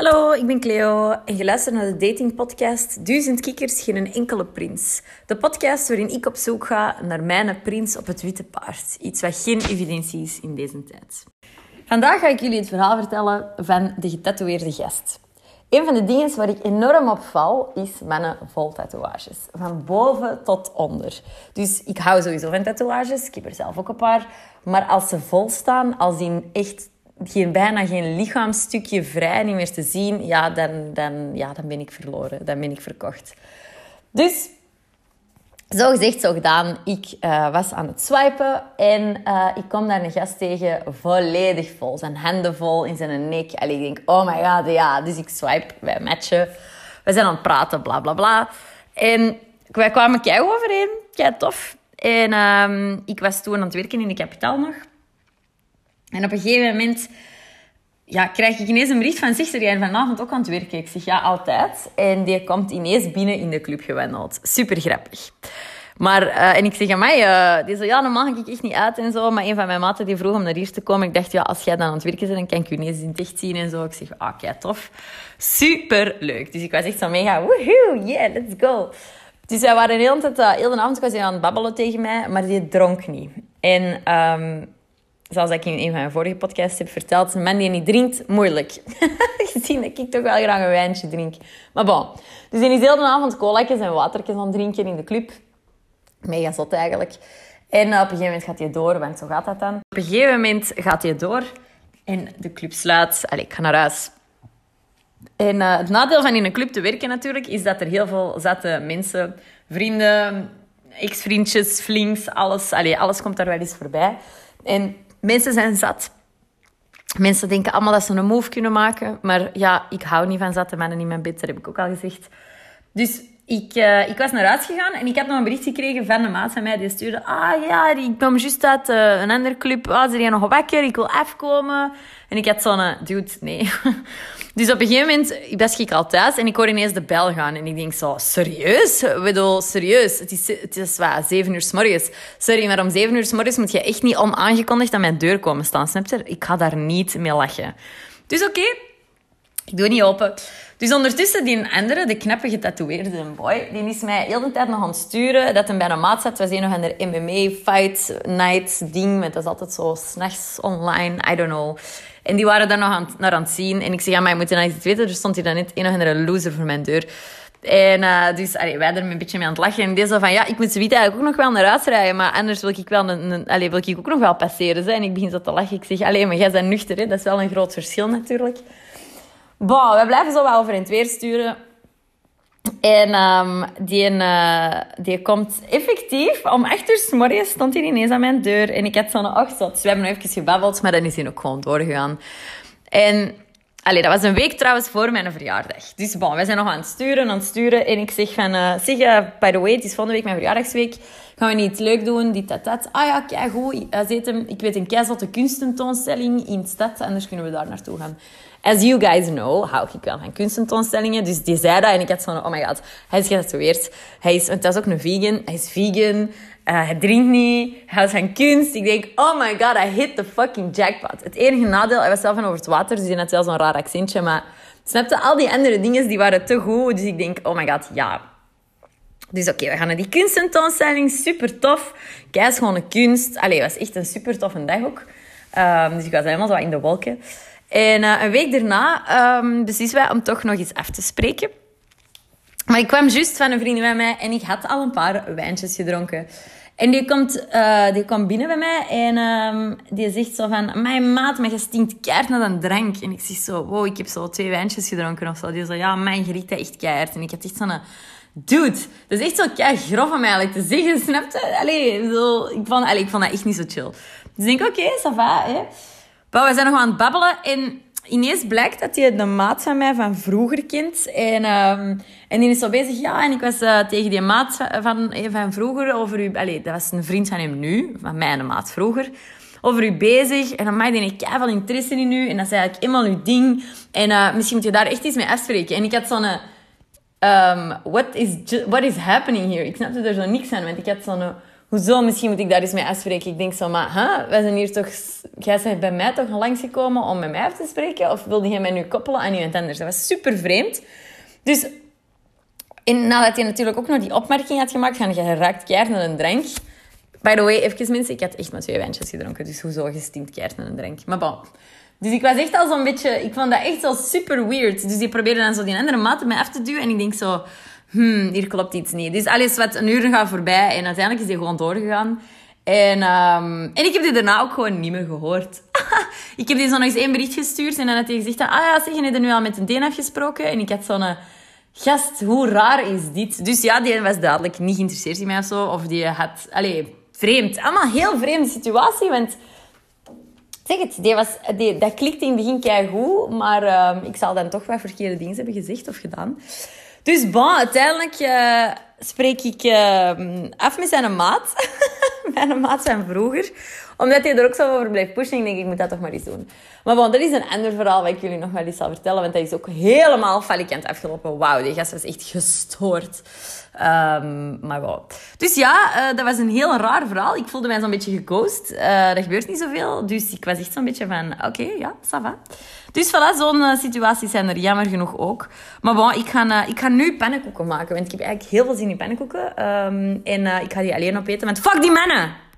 Hallo, ik ben Cleo en je luistert naar de datingpodcast Duizend Kikkers, geen enkele prins. De podcast waarin ik op zoek ga naar mijn prins op het witte paard. Iets wat geen evidentie is in deze tijd. Vandaag ga ik jullie het verhaal vertellen van de getatoeëerde gast. Een van de dingen waar ik enorm op val, is mijn vol tatoeages. Van boven tot onder. Dus ik hou sowieso van tatoeages. Ik heb er zelf ook een paar. Maar als ze vol staan, als die echt geen, bijna geen lichaamsstukje vrij niet meer te zien, ja dan, dan, ja, dan ben ik verloren. Dan ben ik verkocht. Dus, zo gezegd, zo gedaan. Ik uh, was aan het swipen en uh, ik kom daar een gast tegen, volledig vol. Zijn handen vol in zijn nek. En ik denk, oh my god, ja. Dus ik swipe, wij matchen. We zijn aan het praten, bla bla bla. En wij kwamen kei overeen, kei tof. En uh, ik was toen aan het werken in de kapitaal nog. En op een gegeven moment ja, krijg ik ineens een bericht van... Zeg, jij vanavond ook aan het werken? Ik zeg, ja, altijd. En die komt ineens binnen in de club gewandeld. Super grappig. Maar, uh, en ik zeg aan mij, uh, die zo, ja, dan mag ik echt niet uit en zo. Maar een van mijn maten die vroeg om naar hier te komen. Ik dacht, ja, als jij dan aan het werken bent, dan kan ik je ineens in echt zien en zo. Ik zeg, ah, tof. Super leuk. Dus ik was echt zo mega, woehoe, yeah, let's go. Dus wij waren de hele, tijd, uh, heel de avond was aan het babbelen tegen mij, maar die dronk niet. En... Um, zoals ik in een van mijn vorige podcasts heb verteld, een man die niet drinkt, moeilijk. Gezien dat ik toch wel graag een wijntje drink. Maar bon. Dus die is heel de avond colaatjes en watertjes aan het drinken in de club. Mega zot eigenlijk. En op een gegeven moment gaat hij door, want zo gaat dat dan. Op een gegeven moment gaat hij door en de club sluit. Allee, ik ga naar huis. En uh, het nadeel van in een club te werken natuurlijk, is dat er heel veel zette mensen, vrienden, ex-vriendjes, flings, alles, allee, alles komt daar wel eens voorbij. En Mensen zijn zat. Mensen denken allemaal dat ze een move kunnen maken. Maar ja, ik hou niet van zatte mannen in mijn bed. Dat heb ik ook al gezegd. Dus ik, uh, ik was naar huis gegaan en ik had nog een bericht gekregen van een maat van mij. Die stuurde, ah ja, ik kwam juist uit uh, een andere club. Ah, ze zijn nog ik wil afkomen. En ik had zo'n, dude, nee. dus op een gegeven moment was ik al thuis en ik hoor ineens de bel gaan. En ik denk zo, serieus? Ik bedoel, serieus? Het is, het is wat, zeven uur s morgens. Sorry, maar om zeven uur s morgens moet je echt niet onaangekondigd aan mijn deur komen staan, snap je? Ik ga daar niet mee lachen. Dus oké, ik doe niet open. Dus ondertussen, die andere, de knappe getatoeëerde boy, die is mij heel de tijd nog aan het sturen. Dat hij bij een maat zat. We zien nog aan de MMA Fight Night ding. Dat is altijd zo s'nachts online. I don't know. En die waren daar nog aan, naar aan het zien. En ik zeg, ja, maar je moet nou iets weten. Er stond hier dan net een of andere loser voor mijn deur. En uh, dus allee, wij er een beetje mee aan het lachen. En die zo van, ja, ik moet zoiets eigenlijk ook nog wel naar huis rijden. Maar anders wil ik, wel een, een wil ik ook nog wel passeren. Hè? En ik begin zo te lachen. Ik zeg, alleen maar jij bent nuchter. Hè? Dat is wel een groot verschil natuurlijk. We blijven zo wel over in het weer sturen. En um, die, uh, die komt effectief om acht uur stond hij ineens aan mijn deur. En ik had zo'n ochtzot. Dus we hebben nog even gebabbeld, maar dan is hij ook gewoon doorgegaan. En allee, dat was een week trouwens voor mijn verjaardag. Dus bon, wij zijn nog aan het sturen, aan het sturen. En ik zeg van, uh, by the way, het is volgende week mijn verjaardagsweek. Gaan we niet leuk doen, dit, dat, dat. Ah ja, kijk goed. Hem, ik weet een keizotte kunstentoonstelling in de stad. Anders kunnen we daar naartoe gaan. As you guys know, hou ik wel van kunstentoonstellingen. Dus die zei dat en ik had van, oh my god, hij is getatoeëerd. Hij is, want dat is ook een vegan. Hij is vegan. Uh, hij drinkt niet. Hij houdt van kunst. Ik denk, oh my god, I hit the fucking jackpot. Het enige nadeel, hij was zelf van over het water, dus hij had wel zo'n raar accentje. Maar snapte, al die andere dingen die waren te goed. Dus ik denk, oh my god, ja. Dus oké, we gaan naar die kunstentoonstelling. Super tof. Schone kunst. Allee, het was echt een super toffe dag ook. Um, dus ik was helemaal zo in de wolken. En uh, een week daarna um, beslissen wij om toch nog eens af te spreken. Maar ik kwam juist van een vriendin bij mij en ik had al een paar wijntjes gedronken. En die komt, uh, die komt binnen bij mij en um, die zegt zo van... Mijn maat, maar je stinkt keihard naar een drank. En ik zeg zo, wow, ik heb zo twee wijntjes gedronken of zo. Die zo, ja, mijn geriet echt keihard. En ik had echt zo'n... Dude, dat is echt zo kei grof om eigenlijk te zeggen, snap je? Zo, ik, vond, allee, ik vond dat echt niet zo chill. Dus ik denk, oké, okay, ça va, hè. Maar we zijn nog aan het babbelen en ineens blijkt dat hij de maat van mij van vroeger kent. En, um, en die is zo bezig, ja, en ik was uh, tegen die maat van, van vroeger over u... Allee, dat was een vriend van hem nu, van mijn maat vroeger. Over u bezig. En dan maak ik veel interesse in u. En dat is eigenlijk helemaal uw ding. En uh, misschien moet je daar echt iets mee afspreken. En ik had zo'n... Um, what, is what is happening here? Ik snapte er zo niks aan, want ik had zo'n hoezo, misschien moet ik daar eens mee afspreken. Ik denk zo, maar huh? wij zijn hier toch... Jij bent bij mij toch langsgekomen om met mij af te spreken? Of wilde jij mij nu koppelen aan iemand anders? Dat was super vreemd. Dus en nadat hij natuurlijk ook nog die opmerking had gemaakt van je raakt keihard naar een drank. By the way, even mensen, ik had echt maar twee wijntjes gedronken. Dus hoezo gestinkt keihard naar een drank? Maar bon. Dus ik was echt al zo'n beetje... Ik vond dat echt zo super weird. Dus die probeerde dan zo die andere maat mij af te duwen. En ik denk zo... Hmm, hier klopt iets niet. Dus alles wat een uur gaat voorbij. En uiteindelijk is hij gewoon doorgegaan. En, um, en ik heb die daarna ook gewoon niet meer gehoord. ik heb die zo nog eens één bericht gestuurd. En dan had hij gezegd... Ah ja, zeg, je nu al met een Deen afgesproken. En ik had zo'n... Gast, hoe raar is dit? Dus ja, die was duidelijk niet geïnteresseerd in mij of zo. Of die had... Allee, vreemd. Allemaal heel vreemde situatie, want... Zeg het, die was, die, dat klikte in het begin kei goed, maar uh, ik zal dan toch wat verkeerde dingen hebben gezegd of gedaan. Dus bon, uiteindelijk uh, spreek ik uh, af met zijn maat. mijn maat zijn vroeger. Omdat hij er ook zo over blijft pushen. Denk, ik moet dat toch maar eens doen. Maar bon, dat is een ander verhaal wat ik jullie nog wel eens zal vertellen. Want dat is ook helemaal falikant afgelopen. Wauw, die gast was echt gestoord. Um, maar wow. Dus ja, uh, dat was een heel raar verhaal. Ik voelde mij zo'n beetje geghost. Uh, er gebeurt niet zoveel. Dus ik was echt zo'n beetje van, oké, ja, ça va. Dus voilà, zo'n uh, situaties zijn er jammer genoeg ook. Maar bon, ik ga, ik nu pannenkoeken maken. Want ik heb eigenlijk heel veel zin in pannenkoeken. Um, en ik ga die alleen opeten. Want fuck die mannen!